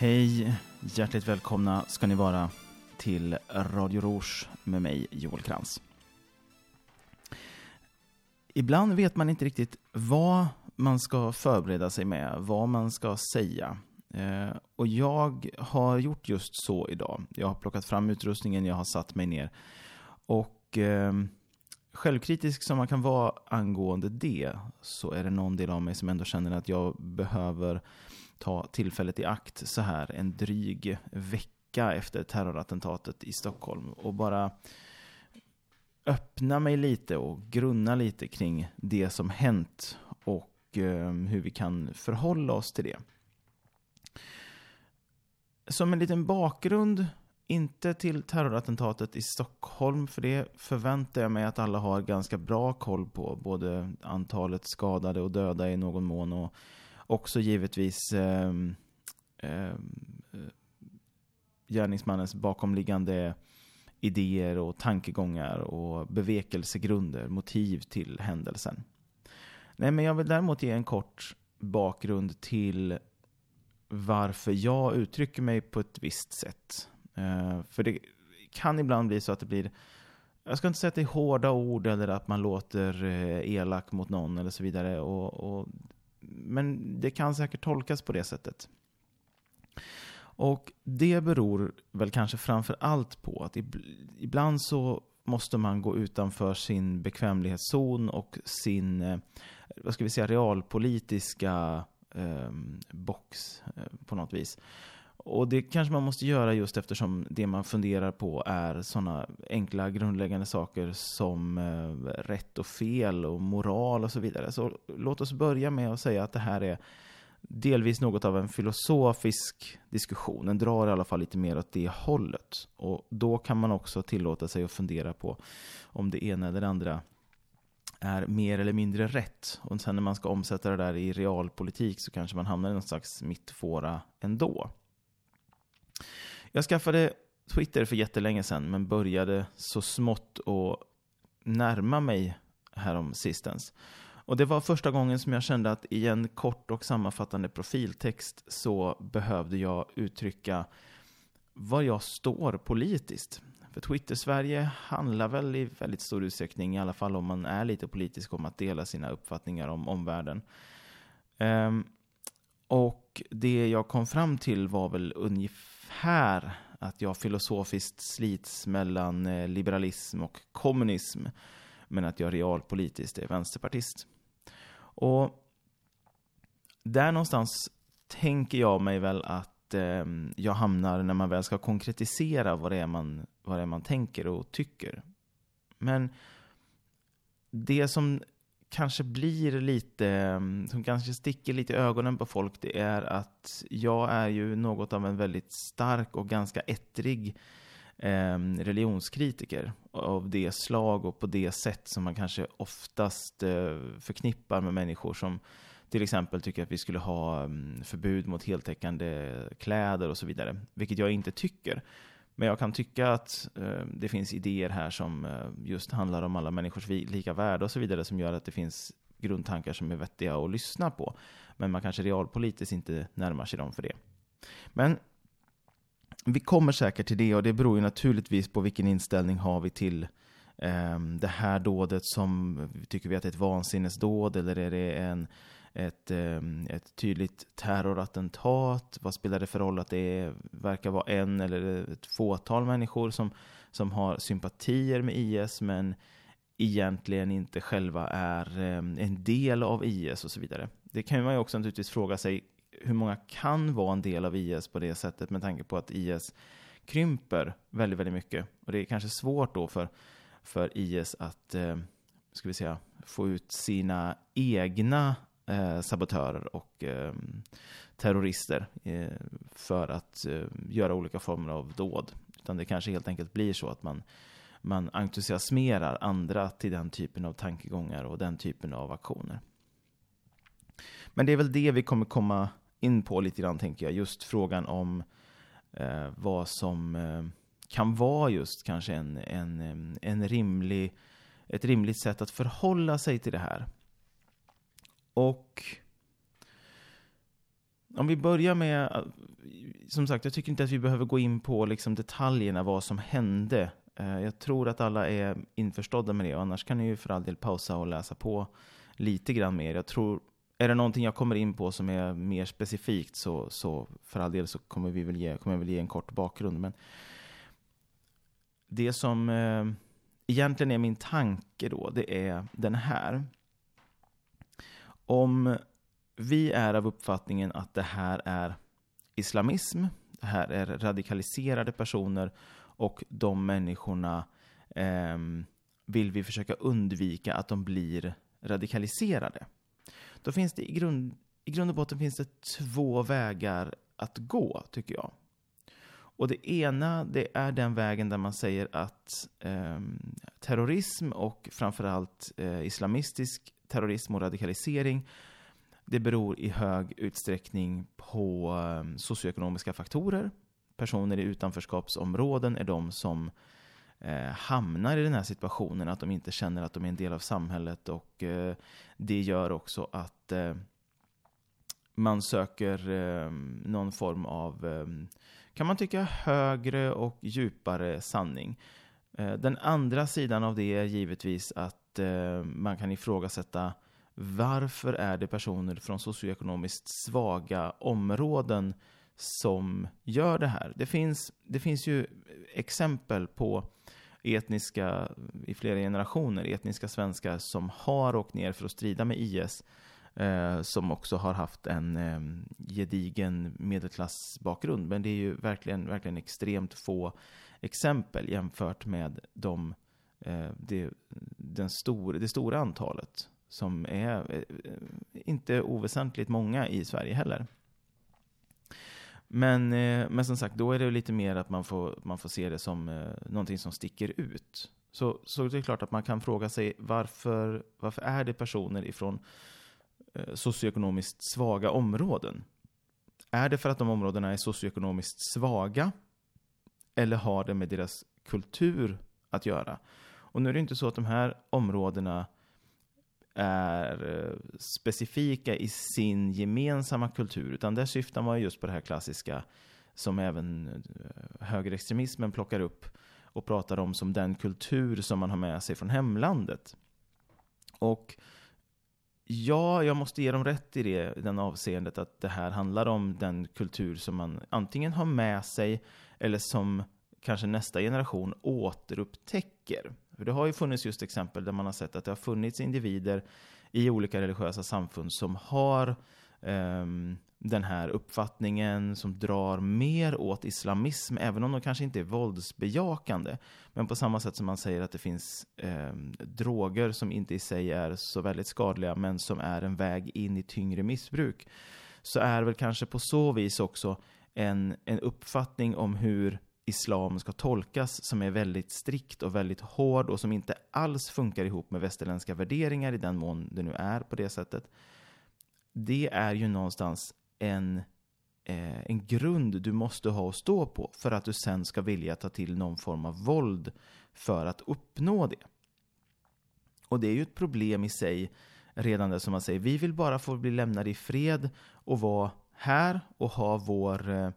Hej, hjärtligt välkomna ska ni vara till Radio Rouge med mig, Joel Krantz. Ibland vet man inte riktigt vad man ska förbereda sig med, vad man ska säga. Eh, och jag har gjort just så idag. Jag har plockat fram utrustningen, jag har satt mig ner. Och eh, självkritisk som man kan vara angående det, så är det någon del av mig som ändå känner att jag behöver ta tillfället i akt så här en dryg vecka efter terrorattentatet i Stockholm och bara öppna mig lite och grunna lite kring det som hänt och eh, hur vi kan förhålla oss till det. Som en liten bakgrund, inte till terrorattentatet i Stockholm, för det förväntar jag mig att alla har ganska bra koll på, både antalet skadade och döda i någon mån och också givetvis eh, eh, gärningsmannens bakomliggande idéer och tankegångar och bevekelsegrunder, motiv till händelsen. Nej, men jag vill däremot ge en kort bakgrund till varför jag uttrycker mig på ett visst sätt. Eh, för det kan ibland bli så att det blir, jag ska inte säga att det är hårda ord eller att man låter eh, elak mot någon eller så vidare. Och, och, men det kan säkert tolkas på det sättet. Och det beror väl kanske framför allt på att ibland så måste man gå utanför sin bekvämlighetszon och sin, eh, vad ska vi säga, realpolitiska eh, box eh, på något vis. Och det kanske man måste göra just eftersom det man funderar på är sådana enkla grundläggande saker som eh, rätt och fel och moral och så vidare. Så låt oss börja med att säga att det här är delvis något av en filosofisk diskussion. Den drar i alla fall lite mer åt det hållet. Och då kan man också tillåta sig att fundera på om det ena eller det andra är mer eller mindre rätt. Och sen när man ska omsätta det där i realpolitik så kanske man hamnar i någon slags mittfåra ändå. Jag skaffade Twitter för jättelänge sedan, men började så smått att närma mig härom sistens. Och det var första gången som jag kände att i en kort och sammanfattande profiltext så behövde jag uttrycka var jag står politiskt. För Twitter-Sverige handlar väl i väldigt stor utsträckning, i alla fall om man är lite politisk, om att dela sina uppfattningar om omvärlden. Um, och det jag kom fram till var väl ungefär här att jag filosofiskt slits mellan eh, liberalism och kommunism, men att jag realpolitiskt är vänsterpartist. Och där någonstans tänker jag mig väl att eh, jag hamnar när man väl ska konkretisera vad det, är man, vad det är man tänker och tycker. Men det som kanske blir lite, mm, som kanske sticker lite i ögonen på folk, det är att jag är ju något av en väldigt stark och ganska ettrig eh, religionskritiker av det slag och på det sätt som man kanske oftast eh, förknippar med människor som till exempel tycker att vi skulle ha mm, förbud mot heltäckande kläder och så vidare, vilket jag inte tycker. Men jag kan tycka att eh, det finns idéer här som eh, just handlar om alla människors lika värde och så vidare som gör att det finns grundtankar som är vettiga att lyssna på. Men man kanske realpolitiskt inte närmar sig dem för det. Men vi kommer säkert till det och det beror ju naturligtvis på vilken inställning har vi till eh, det här dådet som tycker vi att det är ett vansinnesdåd eller är det en ett, eh, ett tydligt terrorattentat? Vad spelar det för roll att det verkar vara en eller ett fåtal människor som, som har sympatier med IS men egentligen inte själva är eh, en del av IS och så vidare. Det kan man ju också naturligtvis fråga sig hur många kan vara en del av IS på det sättet med tanke på att IS krymper väldigt, väldigt mycket. Och det är kanske svårt då för, för IS att eh, ska vi säga, få ut sina egna eh, sabotörer och eh, terrorister eh, för att eh, göra olika former av dåd. Utan det kanske helt enkelt blir så att man, man entusiasmerar andra till den typen av tankegångar och den typen av aktioner. Men det är väl det vi kommer komma in på lite grann, tänker jag. Just frågan om eh, vad som eh, kan vara just kanske en, en, eh, en rimlig, ett rimligt sätt att förhålla sig till det här. Och om vi börjar med, som sagt, jag tycker inte att vi behöver gå in på liksom detaljerna, vad som hände. Eh, jag tror att alla är införstådda med det, annars kan ni ju för all del pausa och läsa på lite grann mer. Jag tror, är det någonting jag kommer in på som är mer specifikt så, så för all del så kommer, vi väl ge, kommer jag väl ge en kort bakgrund. Men det som eh, egentligen är min tanke då, det är den här. Om vi är av uppfattningen att det här är islamism, det här är radikaliserade personer och de människorna eh, vill vi försöka undvika att de blir radikaliserade. Då finns det i grund, i grund och botten finns det två vägar att gå, tycker jag. Och det ena, det är den vägen där man säger att eh, terrorism och framförallt eh, islamistisk terrorism och radikalisering det beror i hög utsträckning på ehm, socioekonomiska faktorer. Personer i utanförskapsområden är de som eh, hamnar i den här situationen, att de inte känner att de är en del av samhället och eh, det gör också att eh, man söker eh, någon form av, eh, kan man tycka, högre och djupare sanning. Eh, den andra sidan av det är givetvis att Eh, man kan ifrågasätta varför är det personer från socioekonomiskt svaga områden som gör det här? Det finns, det finns ju exempel på etniska, i flera generationer, etniska svenskar som har åkt ner för att strida med IS, eh, som också har haft en eh, gedigen medelklassbakgrund. Men det är ju verkligen, verkligen extremt få exempel jämfört med de, eh, Eh, det, den stor, det stora antalet som är eh, inte oväsentligt många i Sverige heller. Men, eh, men som sagt, då är det lite mer att man får, man får se det som någonting som sticker ut. Så, så det är klart att man kan fråga sig varför, varför är det personer ifrån socioekonomiskt svaga områden? Är det för att de områdena är socioekonomiskt svaga? Eller har det med deras kultur att göra? Och nu är det inte så att de här områdena är eh, specifika i sin gemensamma kultur, utan där syftar man just på det här klassiska som även eh, högerextremismen plockar upp och pratar om som den kultur som man har med sig från hemlandet. Och ja, jag måste ge dem rätt i det, i den avseendet att det här handlar om den kultur som man antingen har med sig eller som kanske nästa generation återupptäcker. För det har ju funnits just exempel där man har sett att det har funnits individer i olika religiösa samfund som har um, den här uppfattningen som drar mer åt islamism, även om de kanske inte är våldsbejakande. Men på samma sätt som man säger att det finns eh, droger som inte i sig är så väldigt skadliga, men som är en väg in i tyngre missbruk, så är väl kanske på så vis också en, en uppfattning om hur islam ska tolkas som är väldigt strikt och väldigt hård och som inte alls funkar ihop med västerländska värderingar i den mån det nu är på det sättet. Det är ju någonstans en, eh, en grund du måste ha att stå på för att du sen ska vilja ta till någon form av våld för att uppnå det. Och det är ju ett problem i sig redan det som man säger, vi vill bara få bli lämnade i fred och vara här och ha vår eh,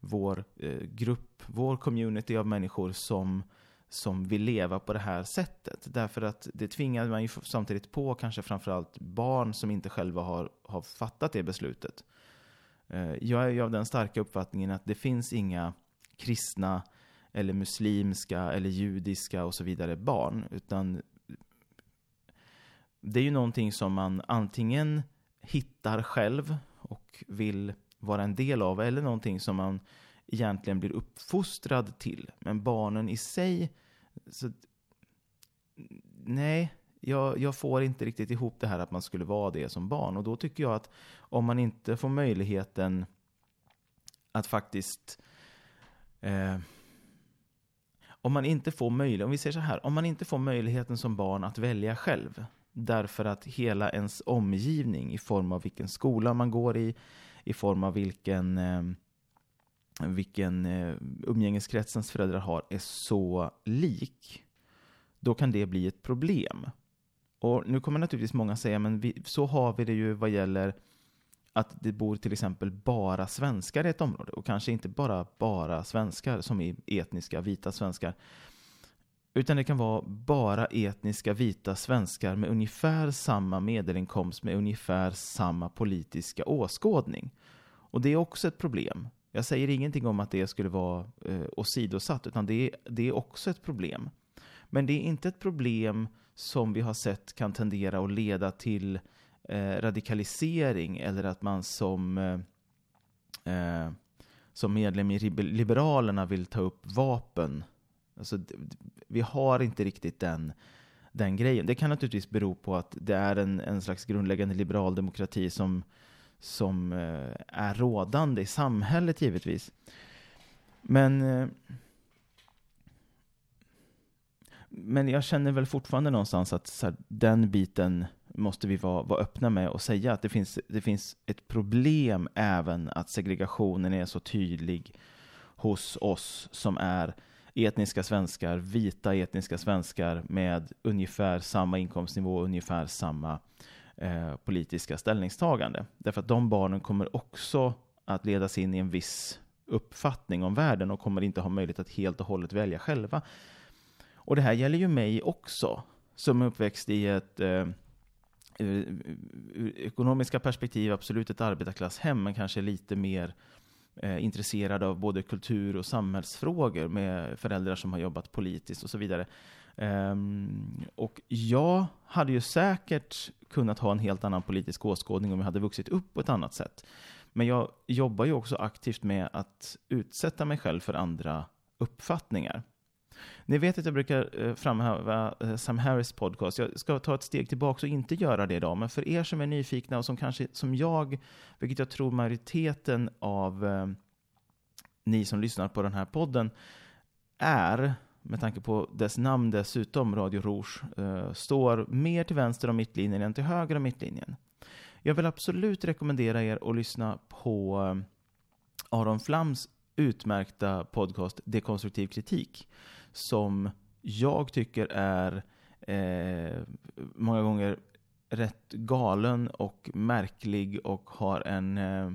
vår eh, grupp, vår community av människor som, som vill leva på det här sättet. Därför att det tvingar man ju samtidigt på kanske framförallt barn som inte själva har, har fattat det beslutet. Eh, jag är ju av den starka uppfattningen att det finns inga kristna eller muslimska eller judiska och så vidare barn, utan det är ju någonting som man antingen hittar själv och vill vara en del av eller någonting som man egentligen blir uppfostrad till. Men barnen i sig, så, nej, jag, jag, får inte riktigt ihop det här att man skulle vara det som barn. Och då tycker jag att om man inte får möjligheten att faktiskt eh, om man inte får möjlighet, om vi säger så här, om man inte får möjligheten som barn att välja själv, därför att hela ens omgivning i form av vilken skola man går i, i form av vilken, eh, vilken eh, umgängeskretsens föräldrar har är så lik, då kan det bli ett problem. Och nu kommer naturligtvis många säga, men vi, så har vi det ju vad gäller att det bor till exempel bara svenskar i ett område och kanske inte bara bara svenskar som är etniska vita svenskar utan det kan vara bara etniska vita svenskar med ungefär samma medelinkomst med ungefär samma politiska åskådning. Och det är också ett problem. Jag säger ingenting om att det skulle vara eh, åsidosatt, utan det är, det är också ett problem. Men det är inte ett problem som vi har sett kan tendera att leda till eh, radikalisering eller att man som, eh, eh som medlem i Liberalerna vill ta upp vapen. Alltså, vi har inte riktigt den, den grejen. Det kan naturligtvis bero på att det är en, en slags grundläggande liberal demokrati som, som eh, är rådande i samhället givetvis. Men eh, men jag känner väl fortfarande någonstans att här, den biten måste vi vara, vara öppna med och säga att det finns, det finns ett problem även att segregationen är så tydlig hos oss som är etniska svenskar, vita etniska svenskar med ungefär samma inkomstnivå, ungefär samma eh, politiska ställningstagande. Därför att de barnen kommer också att ledas in i en viss uppfattning om världen och kommer inte ha möjlighet att helt och hållet välja själva. Och det här gäller ju mig också, som är uppväxt i ett eh, ur ekonomiska perspektiv absolut ett arbetarklasshem, men kanske lite mer eh, intresserad av både kultur och samhällsfrågor med föräldrar som har jobbat politiskt och så vidare. Um, och jag hade ju säkert kunnat ha en helt annan politisk åskådning om jag hade vuxit upp på ett annat sätt. Men jag jobbar ju också aktivt med att utsätta mig själv för andra uppfattningar. Ni vet att jag brukar eh, framhäva eh, Sam Harris podcast. Jag ska ta ett steg tillbaka och inte göra det idag. Men för er som är nyfikna och som kanske, som jag, vilket jag tror majoriteten av eh, ni som lyssnar på den här podden är, med tanke på dess namn dessutom, Radio Rouge, eh, står mer till vänster om mittlinjen än till höger om mittlinjen. Jag vill absolut rekommendera er att lyssna på eh, Aron Flams utmärkta podcast Dekonstruktiv kritik som jag tycker är eh, många gånger rätt galen och märklig och har en, eh,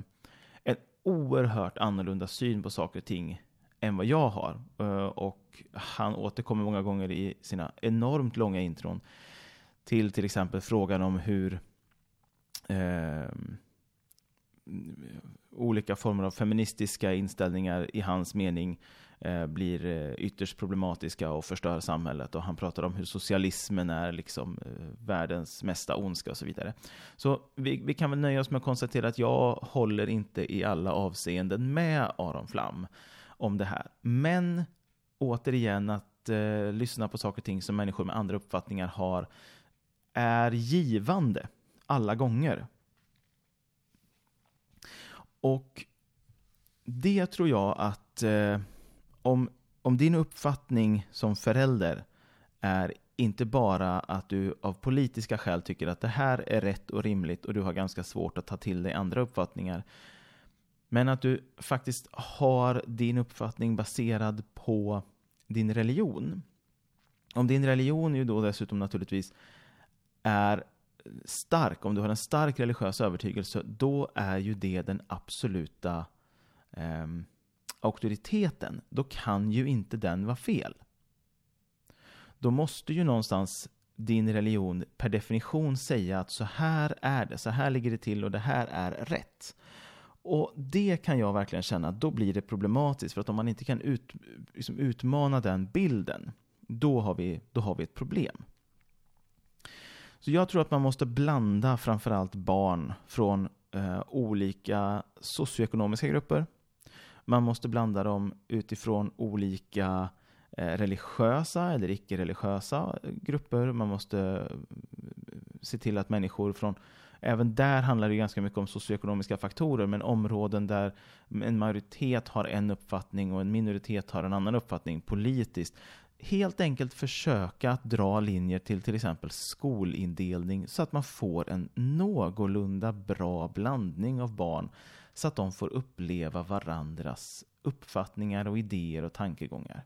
en oerhört annorlunda syn på saker och ting än vad jag har. Eh, och han återkommer många gånger i sina enormt långa intron till till exempel frågan om hur eh, olika former av feministiska inställningar i hans mening Eh, Eh, blir eh, ytterst problematiska och förstör samhället. Och han pratar om hur socialismen är liksom eh, världens mesta ondska och så vidare. Så vi, vi, kan väl nöja oss med att konstatera att jag håller inte i alla avseenden med Aron Flam om det här. Men återigen att eh, lyssna på saker och ting som människor med andra uppfattningar har är givande alla gånger. Och det tror jag att eh, om, om din uppfattning som förälder är inte bara att du av politiska skäl tycker att det här är rätt och rimligt och du har ganska svårt att ta till dig andra uppfattningar. Men att du faktiskt har din uppfattning baserad på din religion. Om din religion ju då dessutom naturligtvis är stark, om du har en stark religiös övertygelse, då är ju det den absoluta um, auktoriteten, då kan ju inte den vara fel. Då måste ju någonstans din religion per definition säga att så här är det, så här ligger det till och det här är rätt. Och det kan jag verkligen känna, då blir det problematiskt. För att om man inte kan ut, liksom utmana den bilden, då har, vi, då har vi ett problem. Så jag tror att man måste blanda framförallt barn från eh, olika socioekonomiska grupper, man måste blanda dem utifrån olika eh, religiösa eller icke-religiösa eh, grupper. Man måste eh, se till att människor från Även där handlar det ganska mycket om socioekonomiska faktorer, men områden där en majoritet har en uppfattning och en minoritet har en annan uppfattning politiskt. Helt enkelt försöka att dra linjer till till exempel skolindelning så att man får en någorlunda bra blandning av barn så att de får uppleva varandras uppfattningar och idéer och tankegångar.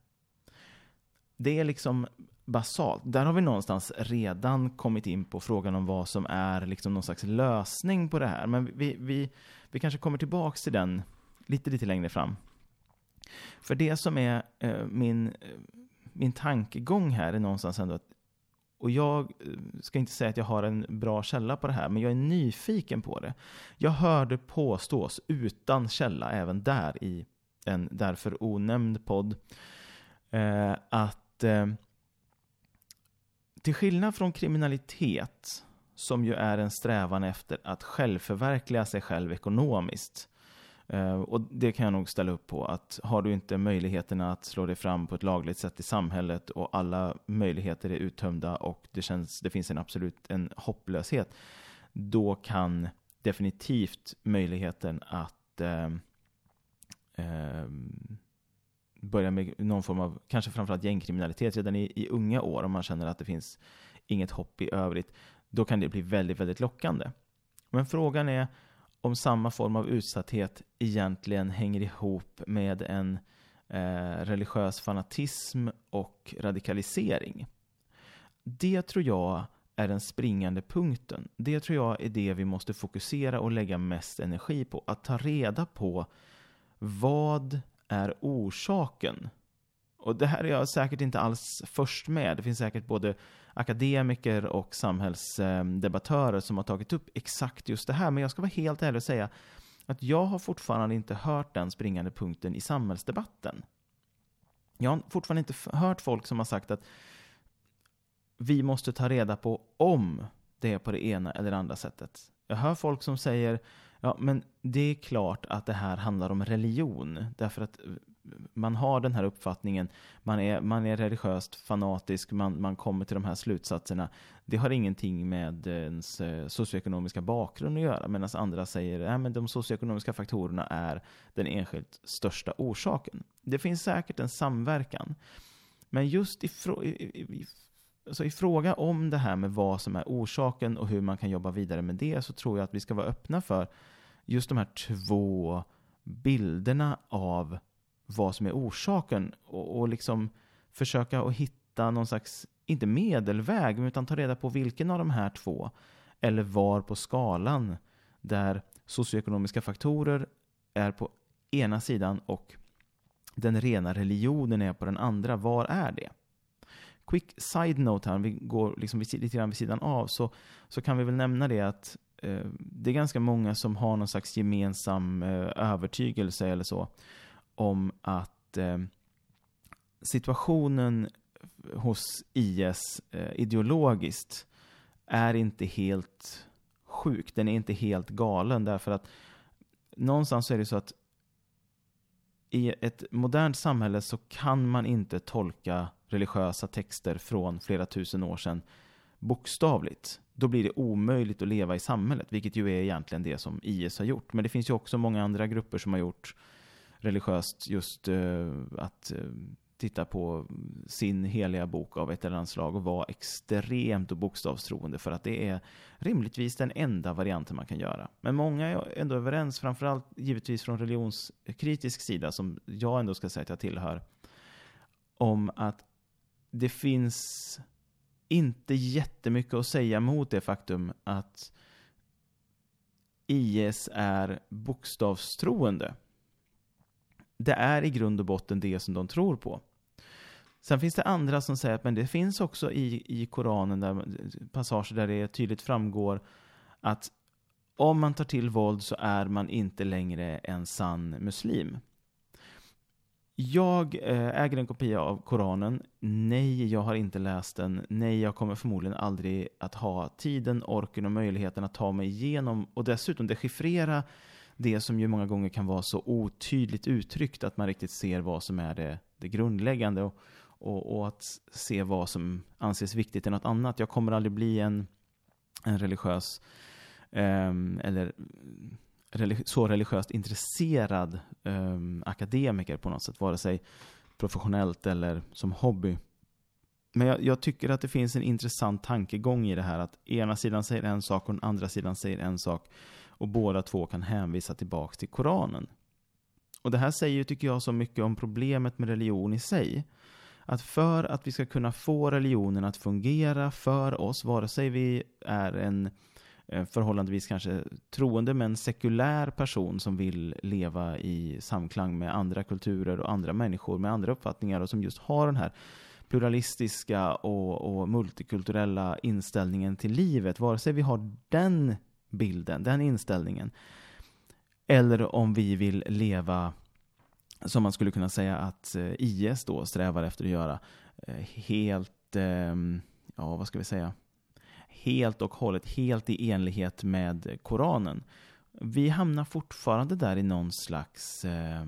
Det är liksom basalt. Där har vi någonstans redan kommit in på frågan om vad som är liksom någon slags lösning på det här. Men vi, vi, vi kanske kommer tillbaks till den lite, lite längre fram. För det som är eh, min, eh, min tankegång här är någonstans ändå att och jag eh, ska inte säga att jag har en bra källa på det här, men jag är nyfiken på det. Jag hörde påstås, utan källa, även där i en därför onämnd podd, eh, att eh, till skillnad från kriminalitet, som ju är en strävan efter att självförverkliga sig själv ekonomiskt, Eh, och det kan jag nog ställa upp på, att har du inte möjligheterna att slå dig fram på ett lagligt sätt i samhället och alla möjligheter är uttömda och det, känns, det finns en absolut en hopplöshet, då kan definitivt möjligheten att eh, eh, börja med någon form av, kanske framförallt gängkriminalitet redan i, i unga år, om man känner att det finns inget hopp i övrigt, då kan det bli väldigt, väldigt lockande. Men frågan är, om samma form av utsatthet egentligen hänger ihop med en eh, religiös fanatism och radikalisering. Det tror jag är den springande punkten. Det tror jag är det vi måste fokusera och lägga mest energi på. Att ta reda på vad är orsaken? Och det här är jag säkert inte alls först med. Det finns säkert både akademiker och samhällsdebattörer som har tagit upp exakt just det här. Men jag ska vara helt ärlig och säga att jag har fortfarande inte hört den springande punkten i samhällsdebatten. Jag har fortfarande inte hört folk som har sagt att vi måste ta reda på om det är på det ena eller andra sättet. Jag hör folk som säger Ja, men det är klart att det här handlar om religion. Därför att man har den här uppfattningen, man är, man är religiöst fanatisk, man, man kommer till de här slutsatserna. Det har ingenting med ens eh, socioekonomiska bakgrund att göra, medan andra säger att de socioekonomiska faktorerna är den enskilt största orsaken. Det finns säkert en samverkan. Men just i, i, i, alltså i fråga om det här med vad som är orsaken och hur man kan jobba vidare med det så tror jag att vi ska vara öppna för just de här två bilderna av vad som är orsaken och, och liksom försöka att hitta någon slags, inte medelväg, utan ta reda på vilken av de här två eller var på skalan där socioekonomiska faktorer är på ena sidan och den rena religionen är på den andra. Var är det? Quick side-note här, vi går liksom lite grann vid sidan av, så, så kan vi väl nämna det att eh, det är ganska många som har någon slags gemensam eh, övertygelse eller så om att eh, situationen hos IS eh, ideologiskt är inte helt sjuk. Den är inte helt galen därför att någonstans är det så att i ett modernt samhälle så kan man inte tolka religiösa texter från flera tusen år sedan bokstavligt. Då blir det omöjligt att leva i samhället, vilket ju är egentligen det som IS har gjort. Men det finns ju också många andra grupper som har gjort religiöst just eh, att eh, titta på sin heliga bok av ett eller annat slag och vara extremt bokstavstroende för att det är rimligtvis den enda varianten man kan göra. Men många är ändå överens, framförallt givetvis från religionskritisk sida som jag ändå ska säga att jag tillhör, om att det finns inte jättemycket att säga mot det faktum att IS är bokstavstroende det är i grund och botten det som de tror på. Sen finns det andra som säger att men det finns också i, i Koranen där, passager där det tydligt framgår att om man tar till våld så är man inte längre en sann muslim. Jag eh, äger en kopia av Koranen. Nej, jag har inte läst den. Nej, jag kommer förmodligen aldrig att ha tiden, orken och möjligheten att ta mig igenom och dessutom dechiffrera det som ju många gånger kan vara så otydligt uttryckt att man riktigt ser vad som är det, det grundläggande och, och, och, att se vad som anses viktigt i något annat. Jag kommer aldrig bli en, en religiös eh, eller så religiöst intresserad eh, akademiker på något sätt, vare sig professionellt eller som hobby. Men jag, jag, tycker att det finns en intressant tankegång i det här att ena sidan säger en sak och den andra sidan säger en sak och båda två kan hänvisa tillbaka till Koranen. Och det här säger, tycker jag, så mycket om problemet med religion i sig. att för att vi ska kunna få religionen att fungera för oss, vare sig vi är en eh, förhållandevis kanske troende men sekulär person som vill leva i samklang med andra kulturer och andra människor med andra uppfattningar och som just har den här pluralistiska och, och multikulturella inställningen till livet, vare sig vi har den bilden, den inställningen, eller om vi vill leva som man skulle kunna säga att eh, IS då strävar efter att göra eh, helt, ehm, ja vad ska vi säga, helt och hållet, helt i enlighet med Koranen. Vi hamnar fortfarande där i någon slags eh,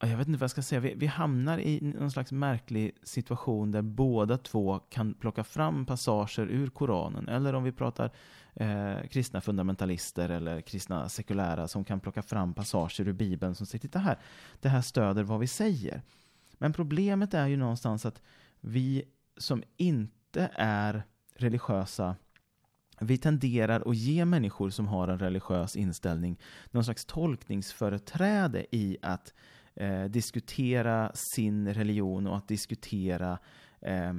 jag vet inte vad jag ska säga, vi, vi, hamnar i någon slags märklig situation där båda två kan plocka fram passager ur Koranen, eller om vi pratar eh, kristna fundamentalister eller kristna sekulära som kan plocka fram passager ur Bibeln som säger titta här, det här stöder vad vi säger. Men problemet är ju någonstans att vi som inte är religiösa vi tenderar att ge människor som har en religiös inställning någon slags tolkningsföreträde i att eh, diskutera sin religion och att diskutera eh,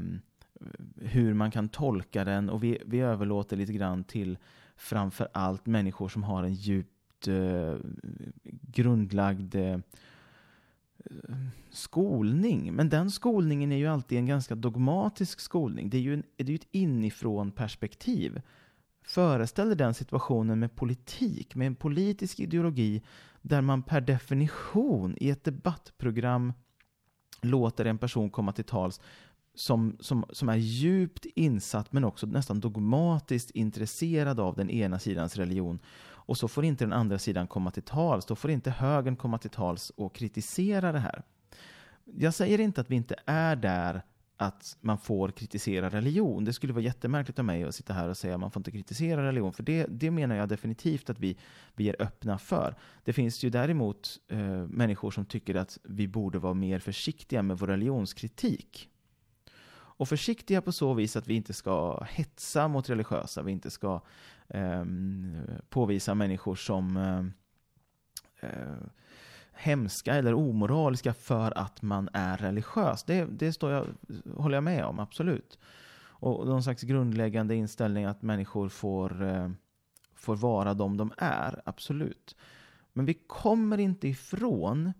hur man kan tolka den och vi, vi överlåter lite grann till framför allt människor som har en djupt eh, grundlagd eh, skolning. Men den skolningen är ju alltid en ganska dogmatisk skolning. Det är ju, en, det är ett inifrån perspektiv. Föreställ dig den situationen med politik, med en politisk ideologi där man per definition i ett debattprogram låter en person komma till tals som, som, som är djupt insatt men också nästan dogmatiskt intresserad av den ena sidans religion. Och så får inte den andra sidan komma till tals. Då får inte högern komma till tals och kritisera det här. Jag säger inte att vi inte är där att man får kritisera religion. Det skulle vara jättemärkligt av mig att sitta här och säga att man får inte kritisera religion, för det, det menar jag definitivt att vi, vi är öppna för. Det finns ju däremot eh, människor som tycker att vi borde vara mer försiktiga med vår religionskritik. Och försiktiga på så vis att vi inte ska hetsa mot religiösa, vi inte ska eh, påvisa människor som eh, eh hemska eller omoraliska för att man är religiös. Det, det står jag, håller jag med om, absolut. Och någon slags grundläggande inställning att människor får, eh, får vara de de är, absolut. Men vi kommer inte ifrån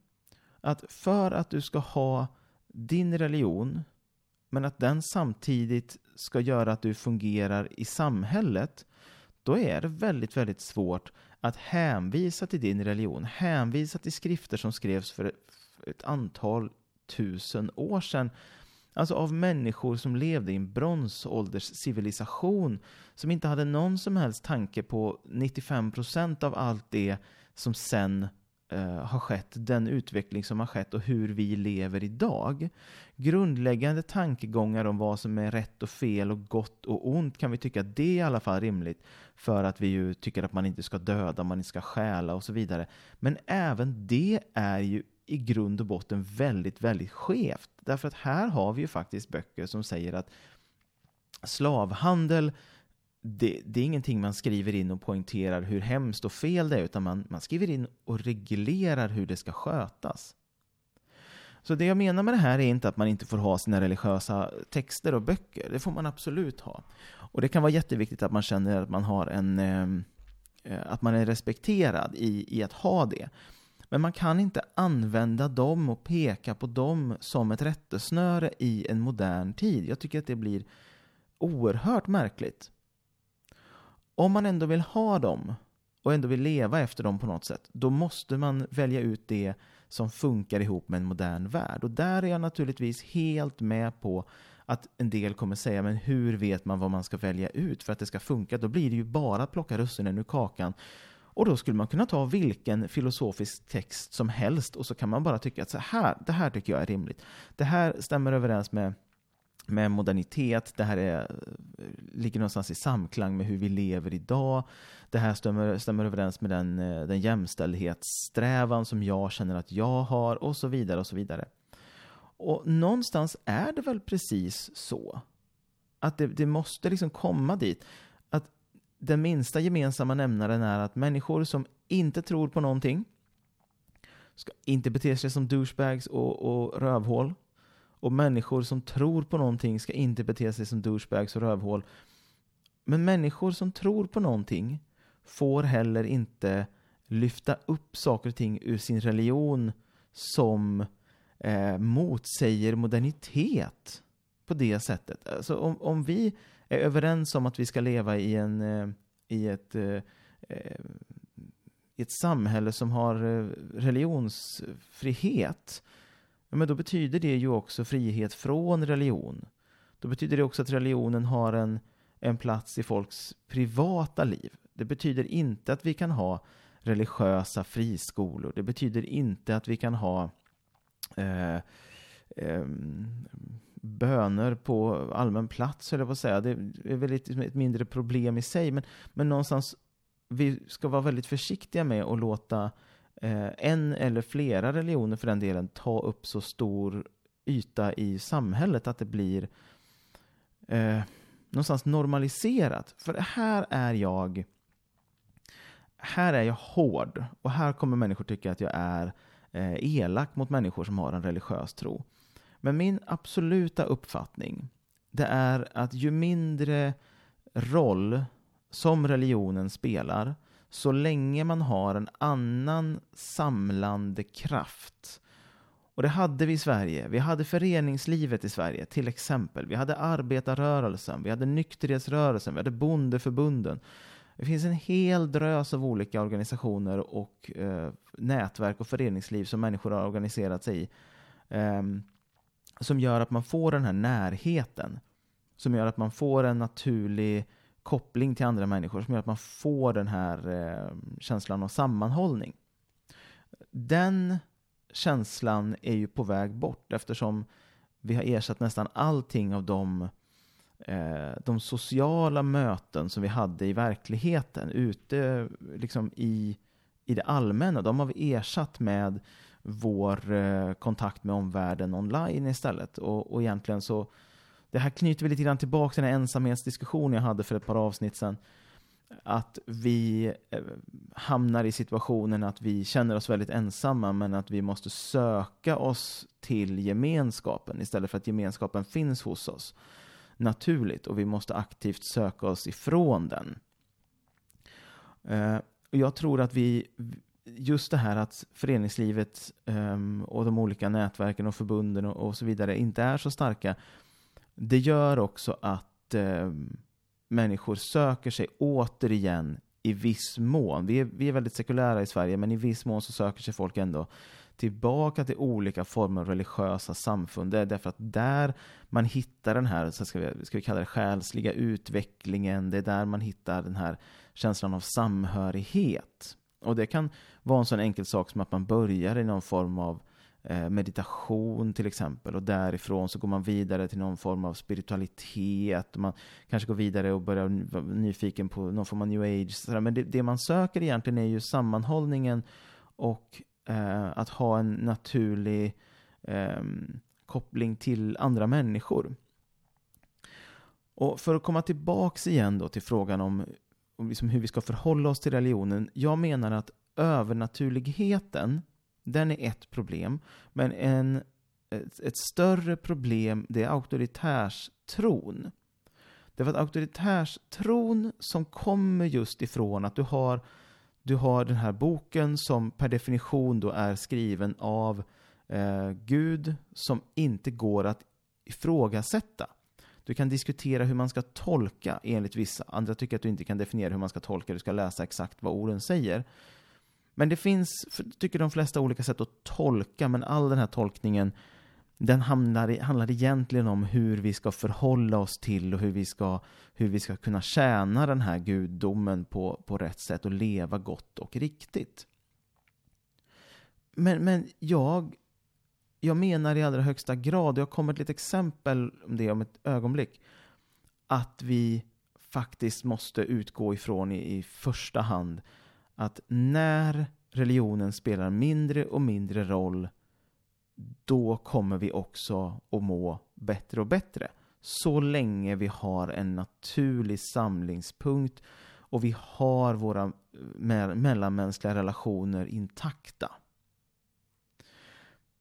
att för att du ska ha din religion, men att den samtidigt ska göra att du fungerar i samhället, då är det väldigt, väldigt svårt att hänvisa till din religion, hänvisa till skrifter som skrevs för ett antal tusen år sedan. Alltså av människor som levde i en bronsålderscivilisation som inte hade någon som helst tanke på 95% av allt det som sen eh, har skett, den utveckling som har skett och hur vi lever idag. Grundläggande tankegångar om vad som är rätt och fel och gott och ont kan vi tycka att det är i alla fall rimligt för att vi ju tycker att man inte ska döda, man inte ska stjäla och så vidare. Men även det är ju i grund och botten väldigt, väldigt skevt. Därför att här har vi ju faktiskt böcker som säger att slavhandel det, det, är ingenting man skriver in och poängterar hur hemskt och fel det är, utan man, man skriver in och reglerar hur det ska skötas. Så det jag menar med det här är inte att man inte får ha sina religiösa texter och böcker. Det får man absolut ha. Och det kan vara jätteviktigt att man känner att man har en ehm, eh, att man är respekterad i, i att ha det. Men man kan inte använda dem och peka på dem som ett rättesnöre i en modern tid. Jag tycker att det blir oerhört märkligt. Om man ändå vill ha dem och ändå vill leva efter dem på något sätt, då måste man välja ut det som funkar ihop med en modern värld. Och där är jag naturligtvis helt med på att en del kommer säga, men hur vet man vad man ska välja ut för att det ska funka? Då blir det ju bara att plocka russinen ur kakan. Och då skulle man kunna ta vilken filosofisk text som helst och så kan man bara tycka att så här, det här tycker jag är rimligt. Det här stämmer överens med med modernitet, det här är, ligger någonstans i samklang med hur vi lever idag. Det här stämmer, stämmer överens med den, eh, den jämställdhetssträvan som jag känner att jag har och så vidare och så vidare. Och någonstans är det väl precis så. Att det, det måste liksom komma dit. Att den minsta gemensamma nämnaren är att människor som inte tror på någonting ska inte bete sig som douchebags och, och rövhål och människor som tror på någonting ska inte bete sig som douchebags och rövhål. Men människor som tror på någonting får heller inte lyfta upp saker och ting ur sin religion som eh, motsäger modernitet på det sättet. Alltså om, om vi är överens om att vi ska leva i, en, eh, i ett, eh, eh i ett samhälle som har eh, ja, men då betyder det ju också frihet från religion. Då betyder det också att religionen har en, en plats i folks privata liv. Det betyder inte att vi kan ha religiösa friskolor. Det betyder inte att vi kan ha eh, eh, böner på allmän plats, eller vad säga. Det är väl ett, ett mindre problem i sig, men, men någonstans vi ska vara väldigt försiktiga med att låta Eh, en eller flera religioner för den delen ta upp så stor yta i samhället att det blir eh, någonstans normaliserat. För här är jag här är jag hård och här kommer människor tycka att jag är eh, elak mot människor som har en religiös tro. Men min absoluta uppfattning det är att ju mindre roll som religionen spelar så länge man har en annan samlande kraft. Och det hade vi i Sverige. Vi hade föreningslivet i Sverige, till exempel. Vi hade arbetarrörelsen, vi hade nykterhetsrörelsen, vi hade bondeförbunden. Det finns en hel drös av olika organisationer och eh, nätverk och föreningsliv som människor har organiserat sig i. Eh, som gör att man får den här närheten. Som gör att man får en naturlig koppling till andra människor. Som gör att man får den här eh, känslan av sammanhållning. Den känslan är ju på väg bort eftersom vi har ersatt nästan allting av de eh, de sociala möten som vi hade i verkligheten, ute liksom i, i det allmänna, de har vi ersatt med vår eh, kontakt med omvärlden online istället. Och, och egentligen så, det här knyter vi lite grann tillbaka till den ensamhetsdiskussion jag hade för ett par avsnitt sedan. Att vi eh, hamnar i situationen att vi känner oss väldigt ensamma men att vi måste söka oss till gemenskapen istället för att gemenskapen finns hos oss naturligt och vi måste aktivt söka oss ifrån den. Eh, jag tror att vi, just det här att föreningslivet ehm, och de olika nätverken och förbunden och så vidare inte är så starka, det gör också att eh, människor söker sig återigen i viss mån. Vi är, vi är väldigt sekulära i Sverige, men i viss mån så söker sig folk ändå tillbaka till olika former av religiösa samfund. Det är därför att där man hittar den här, så ska vi, ska vi kalla det själsliga utvecklingen. Det är där man hittar den här känslan av samhörighet. Och det kan vara en sån enkel sak som att man börjar i någon form av Eh, meditation till exempel och därifrån så går man vidare till någon form av spiritualitet. Man kanske går vidare och börjar vara nyfiken på någon form av new age. Men det, det man söker egentligen är ju sammanhållningen och eh, att ha en naturlig eh, koppling till andra människor. Och för att komma tillbaks igen då till frågan om, om liksom hur vi ska förhålla oss till religionen. Jag menar att övernaturligheten, den är ett problem. Men en, ett, ett större problem, det är auktoritärstron. Därför att auktoritärstron som kommer just ifrån att du har du har den här boken som per definition då är skriven av eh, Gud som inte går att ifrågasätta. Du kan diskutera hur man ska tolka enligt vissa. Andra tycker att du inte kan definiera hur man ska tolka. Du ska läsa exakt vad orden säger. Men det finns, tycker de flesta, olika sätt att tolka. Men all den här tolkningen den handlar, handlar egentligen om hur vi ska förhålla oss till och hur vi ska, hur vi ska kunna tjäna den här gudomen på, på rätt sätt och leva gott och riktigt. Men, men jag, jag menar i allra högsta grad, jag kommer till ett exempel om det om ett ögonblick, att vi faktiskt måste utgå ifrån i, i första hand att när religionen spelar mindre och mindre roll då kommer vi också att må bättre och bättre. Så länge vi har en naturlig samlingspunkt och vi har våra mellanmänskliga relationer intakta.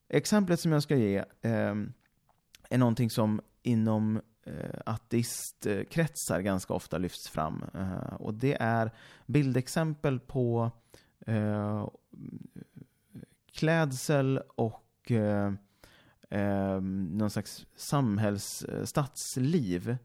Exemplet som jag ska ge, eh, är någonting som inom eh, ateistkretsar ganska ofta lyfts fram. Eh, och det är bildexempel på eh, klädsel och eh, eh, någon slags samhällsstatsliv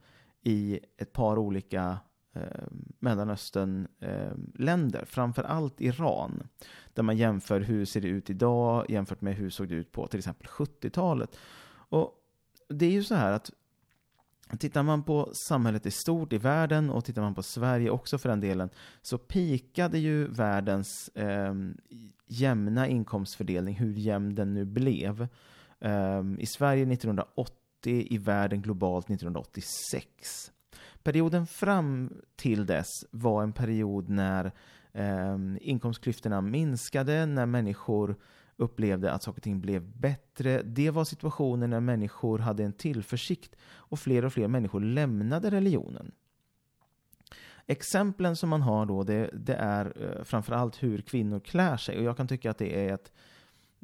i ett par olika eh, Mellanöstern-länder, eh, framför allt Iran, där man jämför hur ser det ut idag jämfört med hur såg det ut på till exempel 70-talet. Och det är ju så här att Tittar man på samhället i stort i världen och tittar man på Sverige också för den delen så pikade ju världens eh, jämna inkomstfördelning, hur jämn den nu blev, eh, i Sverige 1980, i världen globalt 1986. Perioden fram till dess var en period när eh, inkomstklyftorna minskade, när människor upplevde att saker och ting blev bättre. Det var situationer när människor hade en tillförsikt och fler och fler människor lämnade religionen. Exemplen som man har då, det, det är eh, framförallt hur kvinnor klär sig. Och jag kan tycka att det är ett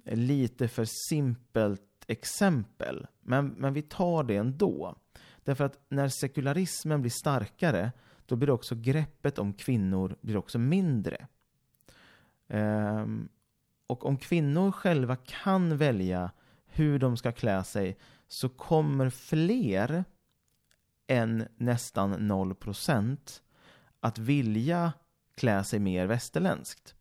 lite för simpelt exempel. Men, men vi tar det ändå. Därför att när sekularismen blir starkare, då blir också greppet om kvinnor blir också mindre. Um, och om kvinnor själva kan välja hur de ska klä sig så kommer fler än nästan 0 procent att vilja klä sig mer västerländskt.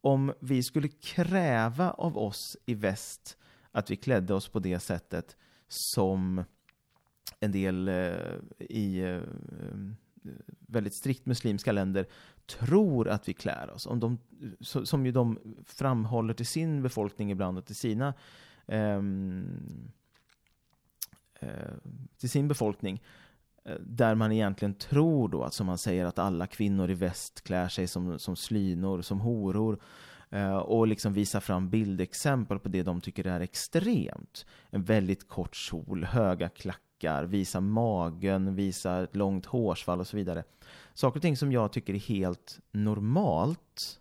Om vi skulle kräva av oss i väst att vi klädde oss på det sättet som en del eh, i eh, väldigt strikt muslimska länder tror att vi klär oss. Om de, som ju de framhåller till sin befolkning ibland och till sina ehm, eh, till sin befolkning eh, där man egentligen tror då att som man säger att alla kvinnor i väst klär sig som, som slynor, som horor eh, och liksom visar fram bildexempel på det de tycker är extremt. En väldigt kort kjol, höga klackar, visa magen, visa ett långt hårsvall och så vidare saker och ting som jag tycker är helt normalt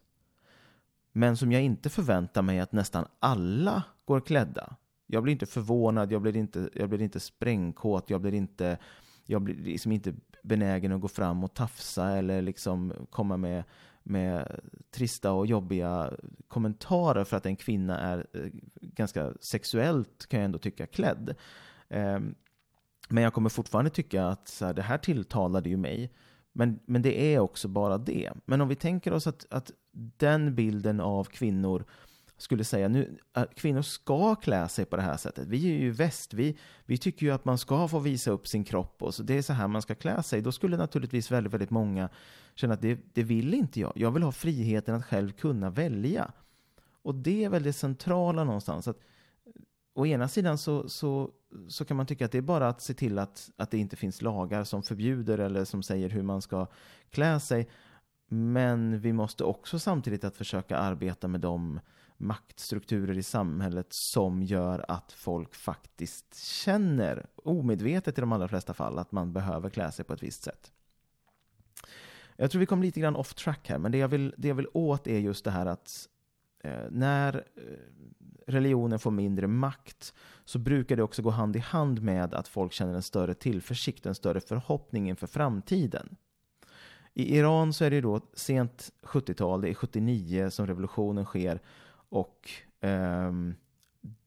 men som jag inte förväntar mig att nästan alla går klädda. Jag blir inte förvånad, jag blir inte, jag blir inte sprängkåt, jag blir inte, jag blir liksom inte benägen att gå fram och tafsa eller liksom komma med, med trista och jobbiga kommentarer för att en kvinna är eh, ganska sexuellt, kan jag ändå tycka, klädd. Ehm, men jag kommer fortfarande tycka att så här, det här tilltalade ju mig. Men, men det är också bara det. Men om vi tänker oss att, att den bilden av kvinnor skulle säga nu, att kvinnor ska klä sig på det här sättet. Vi är ju väst, vi, vi tycker ju att man ska få visa upp sin kropp och så det är så här man ska klä sig. Då skulle naturligtvis väldigt, väldigt många känna att det, det vill inte jag. Jag vill ha friheten att själv kunna välja. Och det är väl det centrala någonstans. Att, å ena sidan så, så så kan man tycka att det är bara att se till att, att det inte finns lagar som förbjuder eller som säger hur man ska klä sig. Men vi måste också samtidigt att försöka arbeta med de maktstrukturer i samhället som gör att folk faktiskt känner, omedvetet i de allra flesta fall, att man behöver klä sig på ett visst sätt. Jag tror vi kom lite grann off track här, men det jag vill, det jag vill åt är just det här att Eh, när eh, religionen får mindre makt så brukar det också gå hand i hand med att folk känner en större tillförsikt, en större förhoppning inför framtiden. I Iran så är det då sent 70-tal, det är 79 som revolutionen sker och eh,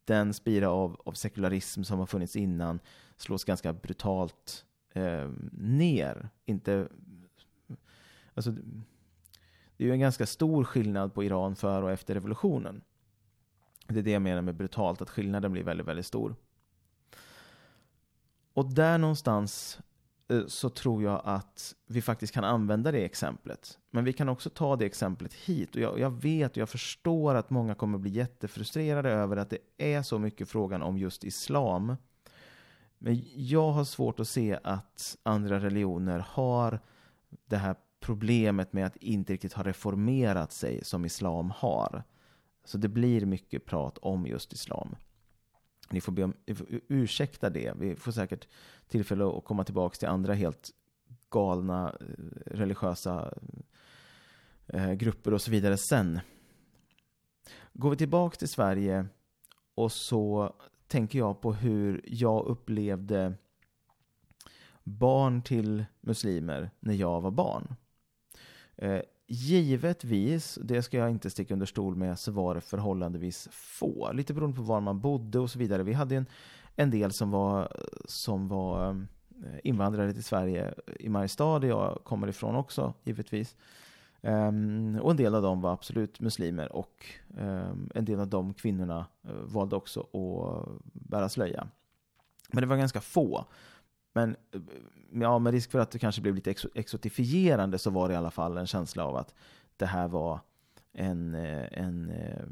den spira av, av sekularism som har funnits innan slås ganska brutalt eh, ner. Inte, alltså, det är ju en ganska stor skillnad på Iran före och efter revolutionen. Det är det jag menar med brutalt, att skillnaden blir väldigt, väldigt stor. Och där någonstans eh, så tror jag att vi faktiskt kan använda det exemplet. Men vi kan också ta det exemplet hit. Och jag, jag, vet och jag förstår att många kommer bli jättefrustrerade över att det är så mycket frågan om just islam. Men jag har svårt att se att andra religioner har det här problemet med att inte riktigt ha reformerat sig som islam har. Så det blir mycket prat om just islam. Ni får, be om, ursäkta det. Vi får säkert tillfälle att komma tillbaka till andra helt galna eh, religiösa eh, grupper och så vidare sen. Går vi tillbaka till Sverige och så tänker jag på hur jag upplevde barn till muslimer när jag var barn. Eh, givetvis, det ska jag inte sticka under stol med, så var det förhållandevis få. Lite beroende på var man bodde och så vidare. Vi hade en, en del som var, som var eh, invandrare till Sverige i Mariestad, där jag kommer ifrån också, givetvis. Um, och en del av dem var absolut muslimer och um, en del av de kvinnorna uh, valde också att bära slöja. Men det var ganska få. Men eh, ja, med risk för att det kanske blev lite exotifierande så var det i alla fall en känsla av att det här var en, eh, en eh,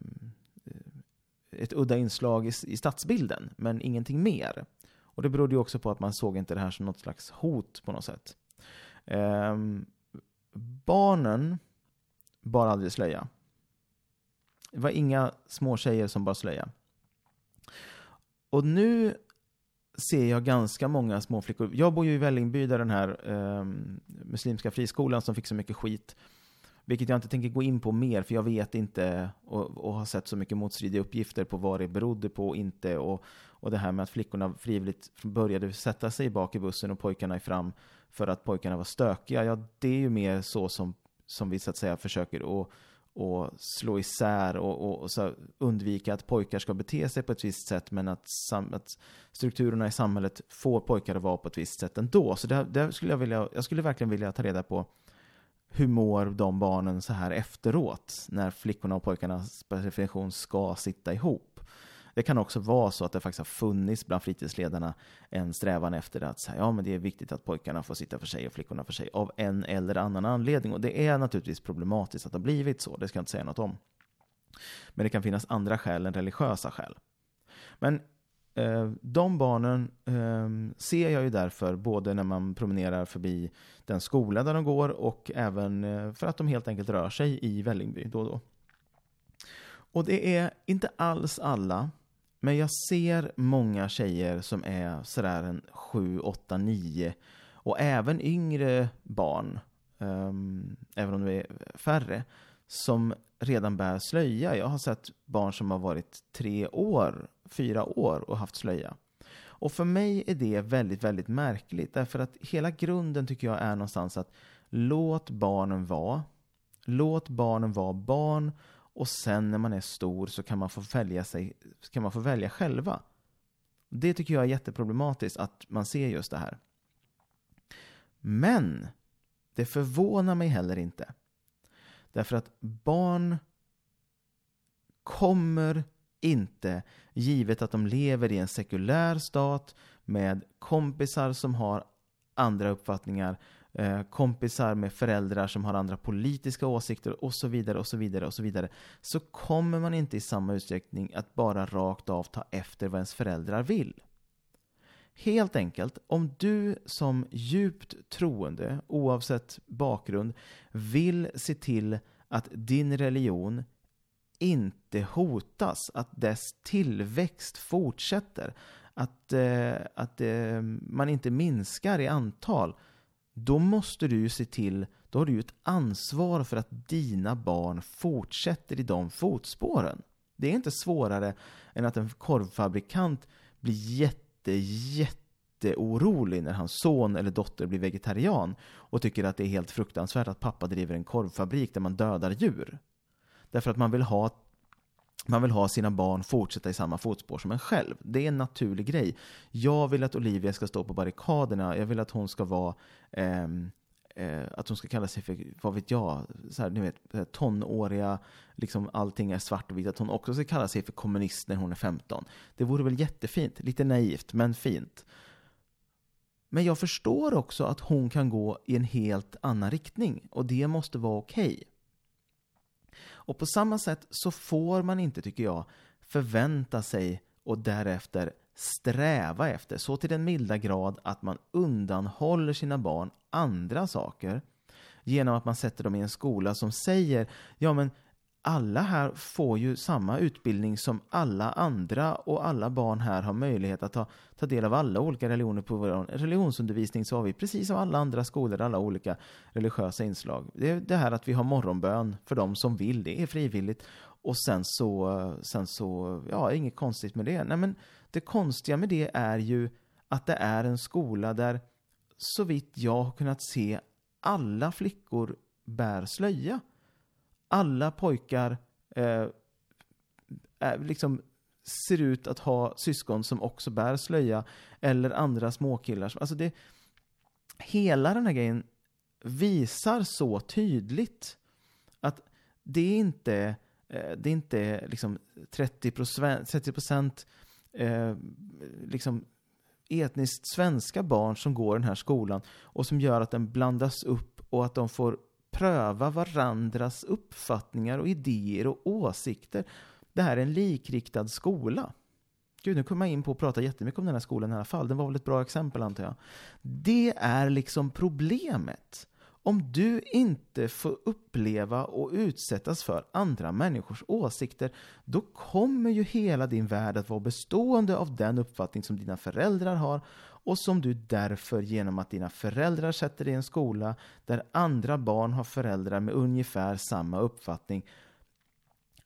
ett udda inslag i, i stadsbilden, men ingenting mer. Och det berodde ju också på att man såg inte det här som något slags hot på något sätt. Um, barnen bar aldrig slöja. Det var inga små tjejer som bar slöja. Och nu ser jag ganska många små flickor. Jag bor ju i Vällingby där den här eh, muslimska friskolan som fick så mycket skit, vilket jag inte tänker gå in på mer, för jag vet inte och, och har sett så mycket motstridiga uppgifter på vad det berodde på och inte. Och, och det här med att flickorna frivilligt började sätta sig bak i bussen och pojkarna i fram för att pojkarna var stökiga. Ja, det är ju mer så som, som vi så att säga försöker att och slå isär och, och, och så undvika att pojkar ska bete sig på ett visst sätt men att, sam, att strukturerna i samhället får pojkar att vara på ett visst sätt ändå. Så det, det skulle jag, vilja, jag skulle verkligen vilja ta reda på hur mår de barnen så här efteråt när flickorna och pojkarnas definition ska sitta ihop. Det kan också vara så att det faktiskt har funnits bland fritidsledarna en strävan efter att säga, ja, men det är viktigt att pojkarna får sitta för sig och flickorna för sig av en eller annan anledning. Och det är naturligtvis problematiskt att det har blivit så, det ska jag inte säga något om. Men det kan finnas andra skäl än religiösa skäl. Men eh, de barnen eh, ser jag ju därför både när man promenerar förbi den skola där de går och även eh, för att de helt enkelt rör sig i Vällingby då och då. Och det är inte alls alla men jag ser många tjejer som är sådär en 7, 8, 9 och även yngre barn, um, även om det är färre, som redan bär slöja. Jag har sett barn som har varit tre år, fyra år och haft slöja. Och för mig är det väldigt, väldigt märkligt därför att hela grunden tycker jag är någonstans att låt barnen vara. Låt barnen vara barn och sen när man är stor så kan man få välja, sig, kan man få välja själva. Det tycker jag är jätteproblematiskt att man ser just det här. Men det förvånar mig heller inte. Därför att barn kommer inte, givet att de lever i en sekulär stat med kompisar som har andra uppfattningar, Eh, kompisar med föräldrar som har andra politiska åsikter och så vidare och så vidare och så vidare så kommer man inte i samma utsträckning att bara rakt av ta efter vad ens föräldrar vill. Helt enkelt, om du som djupt troende, oavsett bakgrund, vill se till att din religion inte hotas, att dess tillväxt fortsätter, att, eh, att eh, man inte minskar i antal, då måste du ju se till, då har du ju ett ansvar för att dina barn fortsätter i de fotspåren. Det är inte svårare än att en korvfabrikant blir jätte-jätteorolig när hans son eller dotter blir vegetarian och tycker att det är helt fruktansvärt att pappa driver en korvfabrik där man dödar djur. Därför att man vill ha man vill ha sina barn fortsätta i samma fotspår som en själv. Det är en naturlig grej. Jag vill att Olivia ska stå på barrikaderna. Jag vill att hon ska vara eh, eh, att hon ska kalla sig för, vad vet jag, så här, ni vet, tonåriga, liksom allting är svart och vitt. Att hon också ska kalla sig för kommunist när hon är 15. Det vore väl jättefint, lite naivt, men fint. Men jag förstår också att hon kan gå i en helt annan riktning och det måste vara okej. Okay. Och på samma sätt så får man inte, tycker jag, förvänta sig och därefter sträva efter, så till den milda grad att man undanhåller sina barn andra saker genom att man sätter dem i en skola som säger ja men alla här får ju samma utbildning som alla andra och alla barn här har möjlighet att ta, ta del av alla olika religioner på vår religionsundervisning så har vi precis som alla andra skolor alla olika religiösa inslag. Det är det här att vi har morgonbön för de som vill, det är frivilligt och sen så, sen så, ja, inget konstigt med det. Nej men det konstiga med det är ju att det är en skola där så vitt jag har kunnat se alla flickor bär slöja. Alla pojkar eh, är, liksom ser ut att ha syskon som också bär slöja eller andra småkillar. Alltså det, hela den här grejen visar så tydligt att det eh, är inte, det är inte liksom 30 procent, 30 procent eh, liksom etniskt svenska barn som går den här skolan och som gör att den blandas upp och att de får pröva varandras uppfattningar och idéer och åsikter. Det här är en likriktad skola. Gud, nu kommer jag in på att prata jättemycket om den här skolan i alla fall. Den var väl ett bra exempel antar jag. Det är liksom problemet. Om du inte får uppleva och utsättas för andra människors åsikter, då kommer ju hela din värld att vara bestående av den uppfattning som dina föräldrar har och som du därför genom att dina föräldrar sätter dig i en skola där andra barn har föräldrar med ungefär samma uppfattning,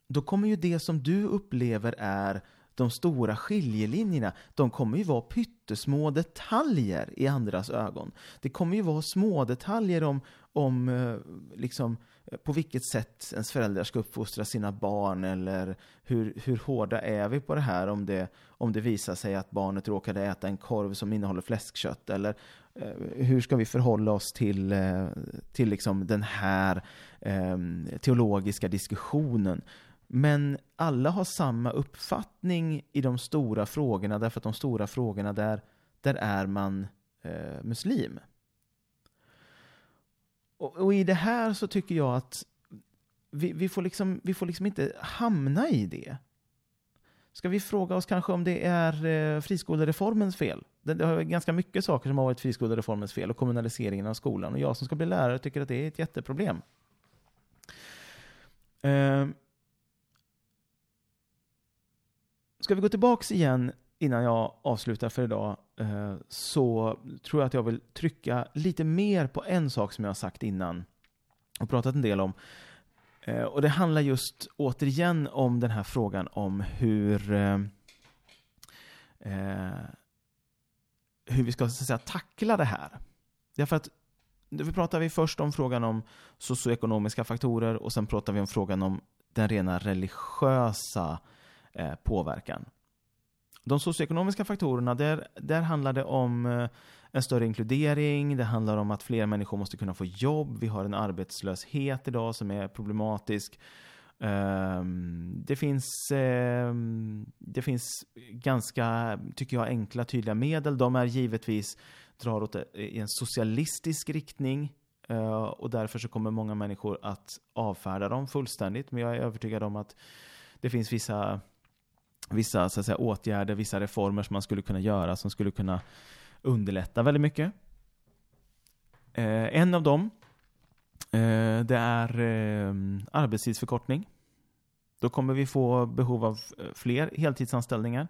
då kommer ju det som du upplever är de stora skiljelinjerna, de kommer ju vara pyttesmå detaljer i andras ögon. Det kommer ju vara små detaljer om, om eh, liksom, Eh, på vilket sätt ens föräldrar ska uppfostra sina barn eller hur, hur hårda är vi på det här om det, om det visar sig att barnet råkade äta en korv som innehåller fläskkött eller eh, hur ska vi förhålla oss till, eh, till liksom den här eh, teologiska diskussionen men alla har samma uppfattning i de stora frågorna därför att de stora frågorna där, där är man eh, muslim. Och, och, i det här så tycker jag att vi, vi, får liksom, vi får liksom inte hamna i det. Ska vi fråga oss kanske om det är eh, friskolereformens fel? Det, det har ganska mycket saker som har varit friskolereformens fel och kommunaliseringen av skolan. Och jag som ska bli lärare tycker att det är ett jätteproblem. Eh, Ska vi gå tillbaks igen innan jag avslutar för idag eh, så tror jag att jag vill trycka lite mer på en sak som jag har sagt innan och pratat en del om. Eh, och det handlar just återigen om den här frågan om hur eh, hur vi ska så att säga, tackla det här. Därför att vi pratar vi först om frågan om socioekonomiska faktorer och sen pratar vi om frågan om den rena religiösa påverkan. De socioekonomiska faktorerna, där, där handlar det om eh, en större inkludering, det handlar om att fler människor måste kunna få jobb, vi har en arbetslöshet idag som är problematisk. Ehm, det finns, ehm, det finns ganska, tycker jag, enkla tydliga medel. De är givetvis drar åt eh, i en socialistisk riktning eh, och därför så kommer många människor att avfärda dem fullständigt. Men jag är övertygad om att det finns vissa vissa så att säga, åtgärder, vissa reformer som man skulle kunna göra som skulle kunna underlätta väldigt mycket. Eh, en av dem, eh, det är eh, arbetstidsförkortning. Då kommer vi få behov av eh, fler heltidsanställningar.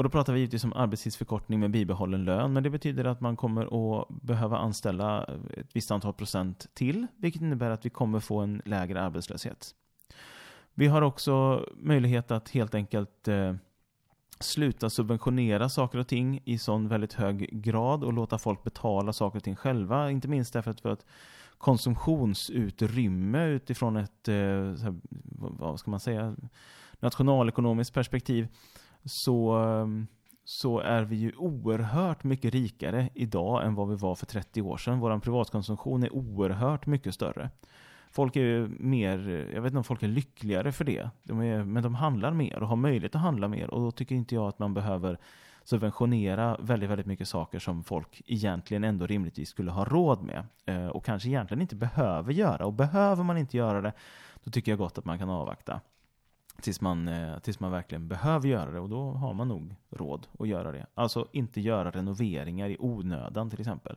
Och då pratar vi givetvis om arbetstidsförkortning med bibehållen lön, men det betyder att man kommer att behöva anställa eh, ett visst antal procent till, vilket innebär att vi kommer få en lägre arbetslöshet. Vi har också möjlighet att helt enkelt eh, sluta subventionera saker och ting i sån väldigt hög grad och låta folk betala saker och ting själva. Inte minst därför att vi har ett konsumtionsutrymme utifrån ett, eh, här, vad ska man säga, nationalekonomiskt perspektiv så, ehm, så är vi ju oerhört mycket rikare idag än vad vi var för 30 år sedan. Vår privatkonsumtion är oerhört mycket större folk är mer, jag vet inte om folk är lyckligare för det. De är, men de handlar mer och har möjlighet att handla mer. Och då tycker inte jag att man behöver subventionera väldigt, väldigt mycket saker som folk egentligen ändå rimligtvis skulle ha råd med. Eh, och kanske egentligen inte behöver göra. Och behöver man inte göra det, då tycker jag gott att man kan avvakta. Tills man, eh, tills man verkligen behöver göra det och då har man nog råd att göra det. Alltså inte göra renoveringar i onödan till exempel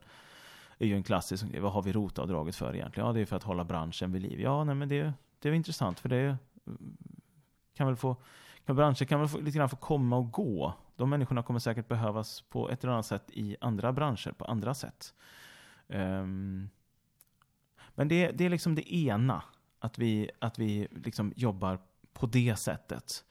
är ju en klassisk grej. Vad har vi rotavdraget för egentligen? Ja, det är för att hålla branschen vid liv. Ja, nej, men det, det är intressant för det kan väl få kan branscher kan väl få, lite grann få komma och gå. De människorna kommer säkert behövas på ett eller annat sätt i andra branscher, på andra sätt. Um, men det, det är liksom det ena, att vi, att vi liksom jobbar på det sättet.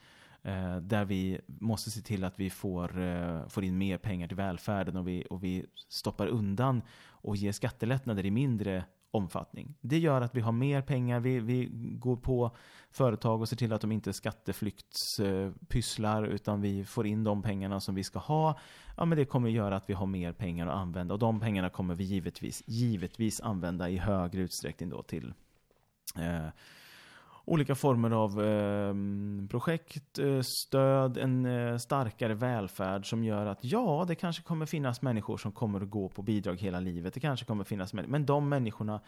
Eh, där vi måste se till att vi får, eh, får in mer pengar till välfärden och vi, och vi stoppar undan och ger skattelättnader i mindre omfattning. Det gör att vi har mer pengar, vi, vi går på företag och ser till att de inte skatteflyktspysslar utan vi får in de pengarna som vi ska ha. Ja, men det kommer göra att vi har mer pengar att använda och de pengarna kommer vi givetvis, givetvis använda i högre utsträckning då till eh, olika former av eh, projekt, eh, stöd, en eh, starkare välfärd som gör att ja, det kanske kommer finnas människor som kommer att gå på bidrag hela livet. Det kanske kommer finnas människor, men de människorna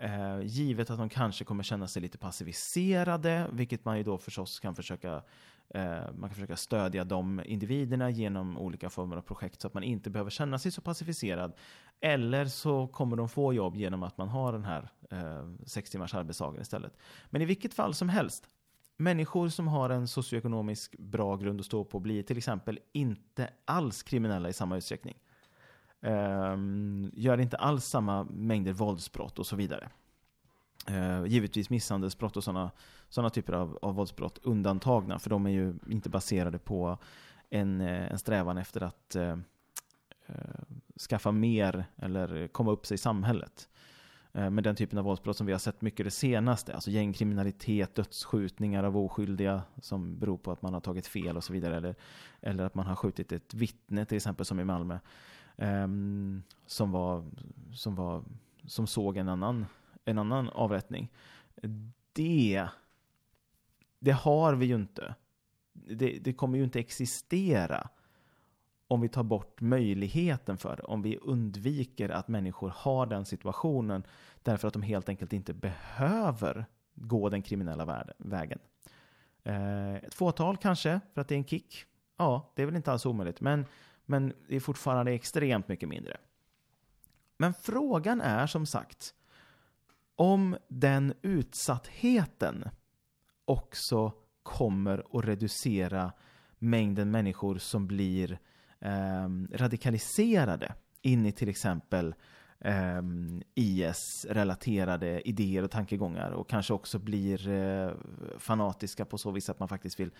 Eh, givet att de kanske kommer känna sig lite passiviserade, vilket man ju då förstås kan försöka Eh, man kan försöka stödja de individerna genom olika former av projekt så att man inte behöver känna sig så passiviserad. Eller så kommer de få jobb genom att man har den här eh, sex timmars arbetsdagen istället. Men i vilket fall som helst, människor som har en socioekonomisk bra grund att stå på blir till exempel inte alls kriminella i samma utsträckning. Ehm, gör inte alls samma mängder våldsbrott och så vidare eh, givetvis misshandelsbrott och sådana såna typer av, av våldsbrott undantagna, för de är ju inte baserade på en, eh, en strävan efter att eh, eh, skaffa mer eller komma upp sig i samhället. Eh, men den typen av våldsbrott som vi har sett mycket det senaste, alltså gängkriminalitet, dödsskjutningar av oskyldiga som beror på att man har tagit fel och så vidare, eller, eller att man har skjutit ett vittne till exempel som i Malmö. eh, som, var, som, var, som såg en annan, en annan avrättning. Det, det har vi ju inte. Det, det kommer ju inte existera om vi tar bort möjligheten för det. Om vi undviker att människor har den situationen därför att de helt enkelt inte behöver gå den kriminella vägen. Eh, ett fåtal kanske, för att det är en kick. Ja, det är väl inte alls omöjligt. Men men det är fortfarande extremt mycket mindre. Men frågan är som sagt om den utsattheten också kommer att reducera mängden människor som blir eh, radikaliserade in i till exempel eh, IS-relaterade idéer och tankegångar och kanske också blir eh, fanatiska på så vis att man faktiskt vill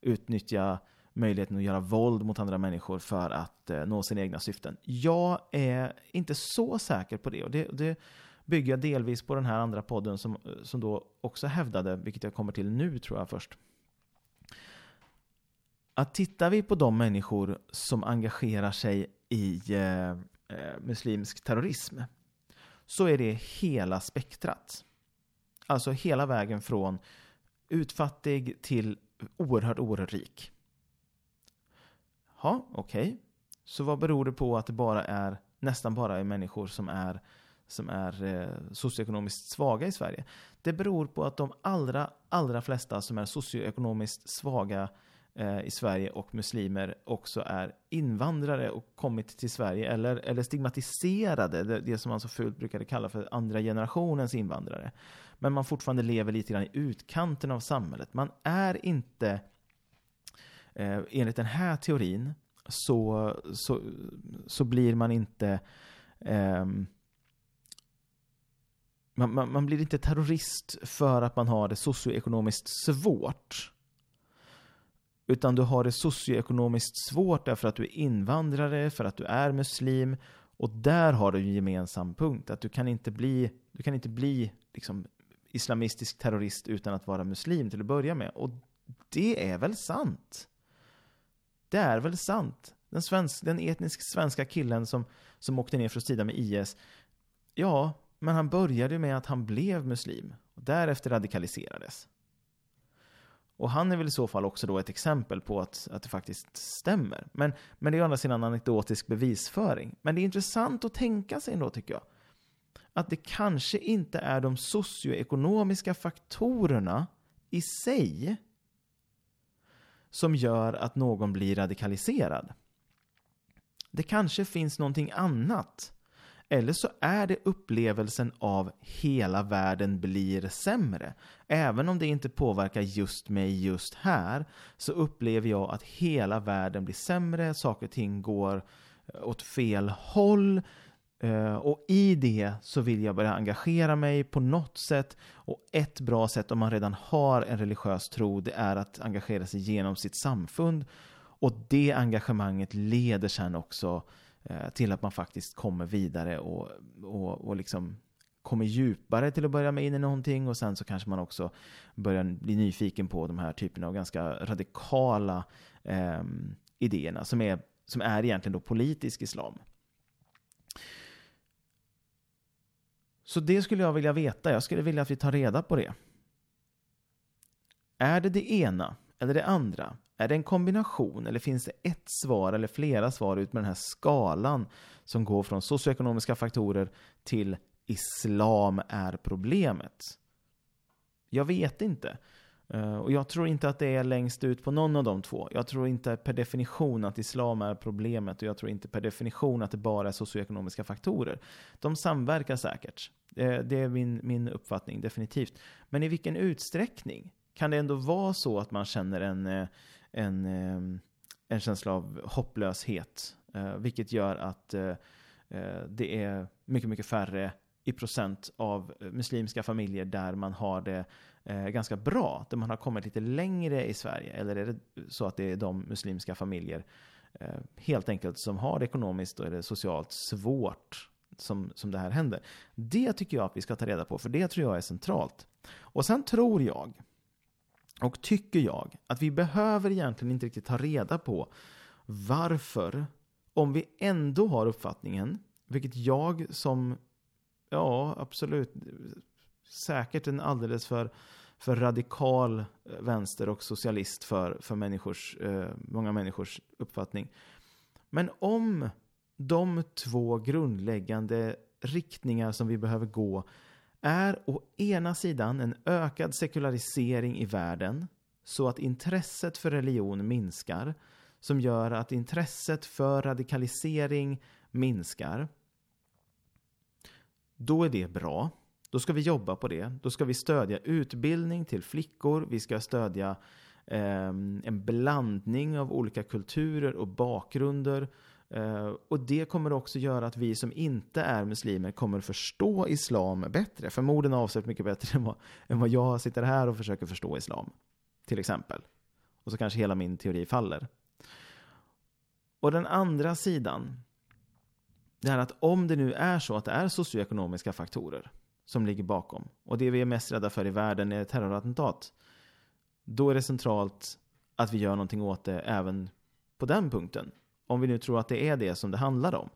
utnyttja möjligheten att göra våld mot andra människor för att eh, nå sina egna syften. Jag är inte så säker på det och det, det bygger jag delvis på den här andra podden som, som då också hävdade, vilket jag kommer till nu tror jag först, att tittar vi på de människor som engagerar sig i eh, eh muslimsk terrorism så är det hela spektrat. Alltså hela vägen från utfattig till oerhört, oerhört rik. Ja, okej. Okay. Så vad beror det på att det bara är, nästan bara är människor som är, som är eh, socioekonomiskt svaga i Sverige? Det beror på att de allra, allra flesta som är socioekonomiskt svaga eh, i Sverige och muslimer också är invandrare och kommit till Sverige eller, eller stigmatiserade, det, det som man så fult brukade kalla för andra generationens invandrare. Men man fortfarande lever lite grann i utkanten av samhället. Man är inte eh, enligt den här teorin så, så, så blir man inte eh, man, man, man, blir inte terrorist för att man har det socioekonomiskt svårt. Utan du har det socioekonomiskt svårt därför att du är invandrare, för att du är muslim. Och där har du en gemensam punkt, att du kan inte bli, du kan inte bli liksom, islamistisk terrorist utan att vara muslim till att börja med. Och det är väl sant? Det är väl sant? Den, svensk, den etnisk svenska killen som, som åkte ner för att strida med IS. Ja, men han började med att han blev muslim. Och därefter radikaliserades. Och han är väl i så fall också då ett exempel på att, att det faktiskt stämmer. Men, men det är å andra sidan anekdotisk bevisföring. Men det är intressant att tänka sig ändå, tycker jag. Att det kanske inte är de socioekonomiska faktorerna i sig som gör att någon blir radikaliserad. Det kanske finns någonting annat. Eller så är det upplevelsen av hela världen blir sämre. Även om det inte påverkar just mig just här, så upplever jag att hela världen blir sämre, saker och ting går eh, åt fel håll. Eh, och i det så vill jag börja engagera mig på något sätt. Och ett bra sätt om man redan har en religiös tro, det är att engagera sig genom sitt samfund. Och det engagemanget leder sen också eh, Eh, till att man faktiskt kommer vidare och, och, och liksom kommer djupare till att börja med in i någonting och sen så kanske man också börjar bli nyfiken på de här typerna av ganska radikala eh, idéerna som är, som är egentligen då politisk islam. Så det skulle jag vilja veta. Jag skulle vilja att vi tar reda på det. Är det det ena eller det andra? Är det en kombination eller finns det ett svar eller flera svar ut med den här skalan som går från socioekonomiska faktorer till islam är problemet? Jag vet inte. Eh, och jag tror inte att det är längst ut på någon av de två. Jag tror inte per definition att islam är problemet och jag tror inte per definition att det bara är socioekonomiska faktorer. De samverkar säkert. Det är min, min uppfattning, definitivt. Men i vilken utsträckning? Kan det ändå vara så att man känner en, eh, en, ehm, en känsla av hopplöshet? Eh, vilket gör att eh, eh, det är mycket, mycket färre i procent av muslimska familjer där man har det ganska bra, där man har kommit lite längre i Sverige? Eller är det så att det är de muslimska familjer helt enkelt som har det ekonomiskt och är det socialt svårt som, som det här händer? Det tycker jag att vi ska ta reda på, för det tror jag är centralt. Och sen tror jag, och tycker jag, att vi behöver egentligen inte riktigt ta reda på varför, om vi ändå har uppfattningen, vilket jag som, ja absolut, säkert en alldeles för, för radikal eh, vänster och socialist för, för människors, eh, många människors uppfattning. Men om de två grundläggande riktningar som vi behöver gå är å ena sidan en ökad sekularisering i världen så att intresset för religion minskar som gör att intresset för radikalisering minskar. Då är det bra. Då ska vi jobba på det. Då ska vi stödja utbildning till flickor. Vi ska stödja eh, en blandning av olika kulturer och bakgrunder. Eh, och det kommer också göra att vi som inte är muslimer kommer förstå islam bättre. Förmodligen avsevärt mycket bättre än vad, än vad jag sitter här och försöker förstå islam. Till exempel. Och så kanske hela min teori faller. Och den andra sidan, det är att om det nu är så att det är socioekonomiska faktorer som ligger bakom. Och det vi är mest rädda för i världen är terrorattentat. Då är det centralt att vi gör någonting åt det även på den punkten. Om vi nu tror att det är det som det handlar om.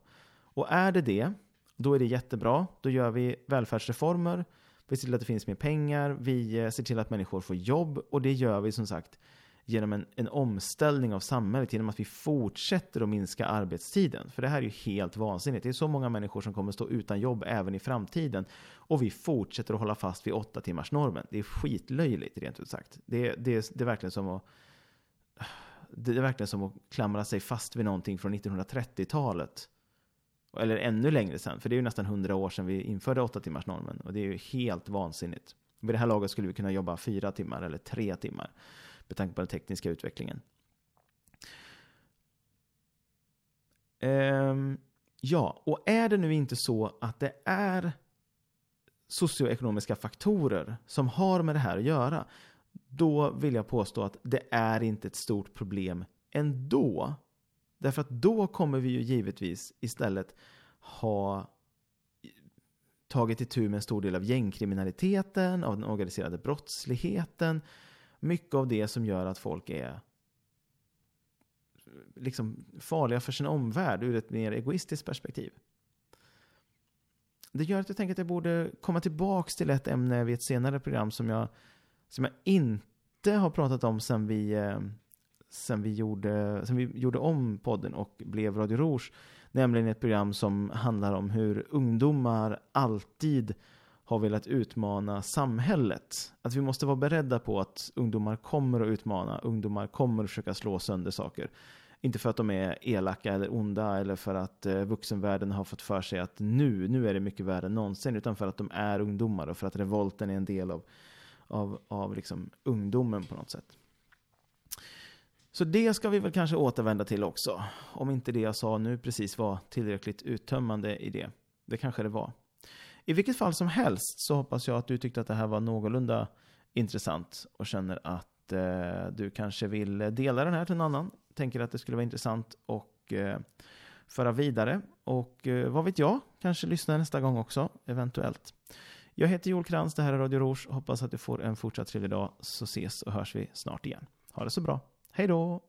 Och är det det, då är det jättebra. Då gör vi välfärdsreformer. Vi ser till att det finns mer pengar. Vi eh, ser till att människor får jobb. Och det gör vi som sagt genom en, en omställning av samhället, genom att vi fortsätter att minska arbetstiden. För det här är ju helt vansinnigt. Det är så många människor som kommer stå utan jobb även i framtiden. Och vi fortsätter att hålla fast vid åtta timmars normen. Det är skitlöjligt rent ut sagt. Det, det, det är verkligen som att det är verkligen som att klamra sig fast vid någonting från 1930-talet. Eller ännu längre sedan, för det är ju nästan 100 år sedan vi införde 8-timmarsnormen. Och det är ju helt vansinnigt. Vid det här laget skulle vi kunna jobba fyra timmar eller tre timmar med tanke på den tekniska utvecklingen. Ehm, ja, och är det nu inte så att det är socioekonomiska faktorer som har med det här att göra, då vill jag påstå att det är inte ett stort problem ändå. Därför att då kommer vi ju givetvis istället ha tagit itu med en stor del av gängkriminaliteten, av den organiserade brottsligheten, mycket av det som gör att folk är liksom farliga för sin omvärld ur ett mer egoistiskt perspektiv. Det gör att jag tänker att jag borde komma tillbaks till ett ämne vid ett senare program som jag, som jag inte har pratat om sen vi, eh, sen vi, gjorde, sen vi gjorde om podden och blev Radio Rouge. Nämligen ett program som handlar om hur ungdomar alltid har velat utmana samhället. Att vi måste vara beredda på att ungdomar kommer att utmana, ungdomar kommer att försöka slå sönder saker. Inte för att de är elaka eller onda eller för att eh, vuxenvärlden har fått för sig att nu, nu är det mycket värre än någonsin, utan för att de är ungdomar och för att revolten är en del av, av, av liksom ungdomen på något sätt. Så det ska vi väl kanske återvända till också. Om inte det jag sa nu precis var tillräckligt uttömmande i det. Det kanske det var. I vilket fall som helst så hoppas jag att du tyckte att det här var någorlunda intressant och känner att eh, du kanske vill dela den här till någon annan. Tänker att det skulle vara intressant och eh, föra vidare. Och eh, vad vet jag, kanske lyssna nästa gång också, eventuellt. Jag heter Joel Krantz, det här är Radio Rouge. Hoppas att du får en fortsatt trevlig dag, så ses och hörs vi snart igen. Ha det så bra. Hej då!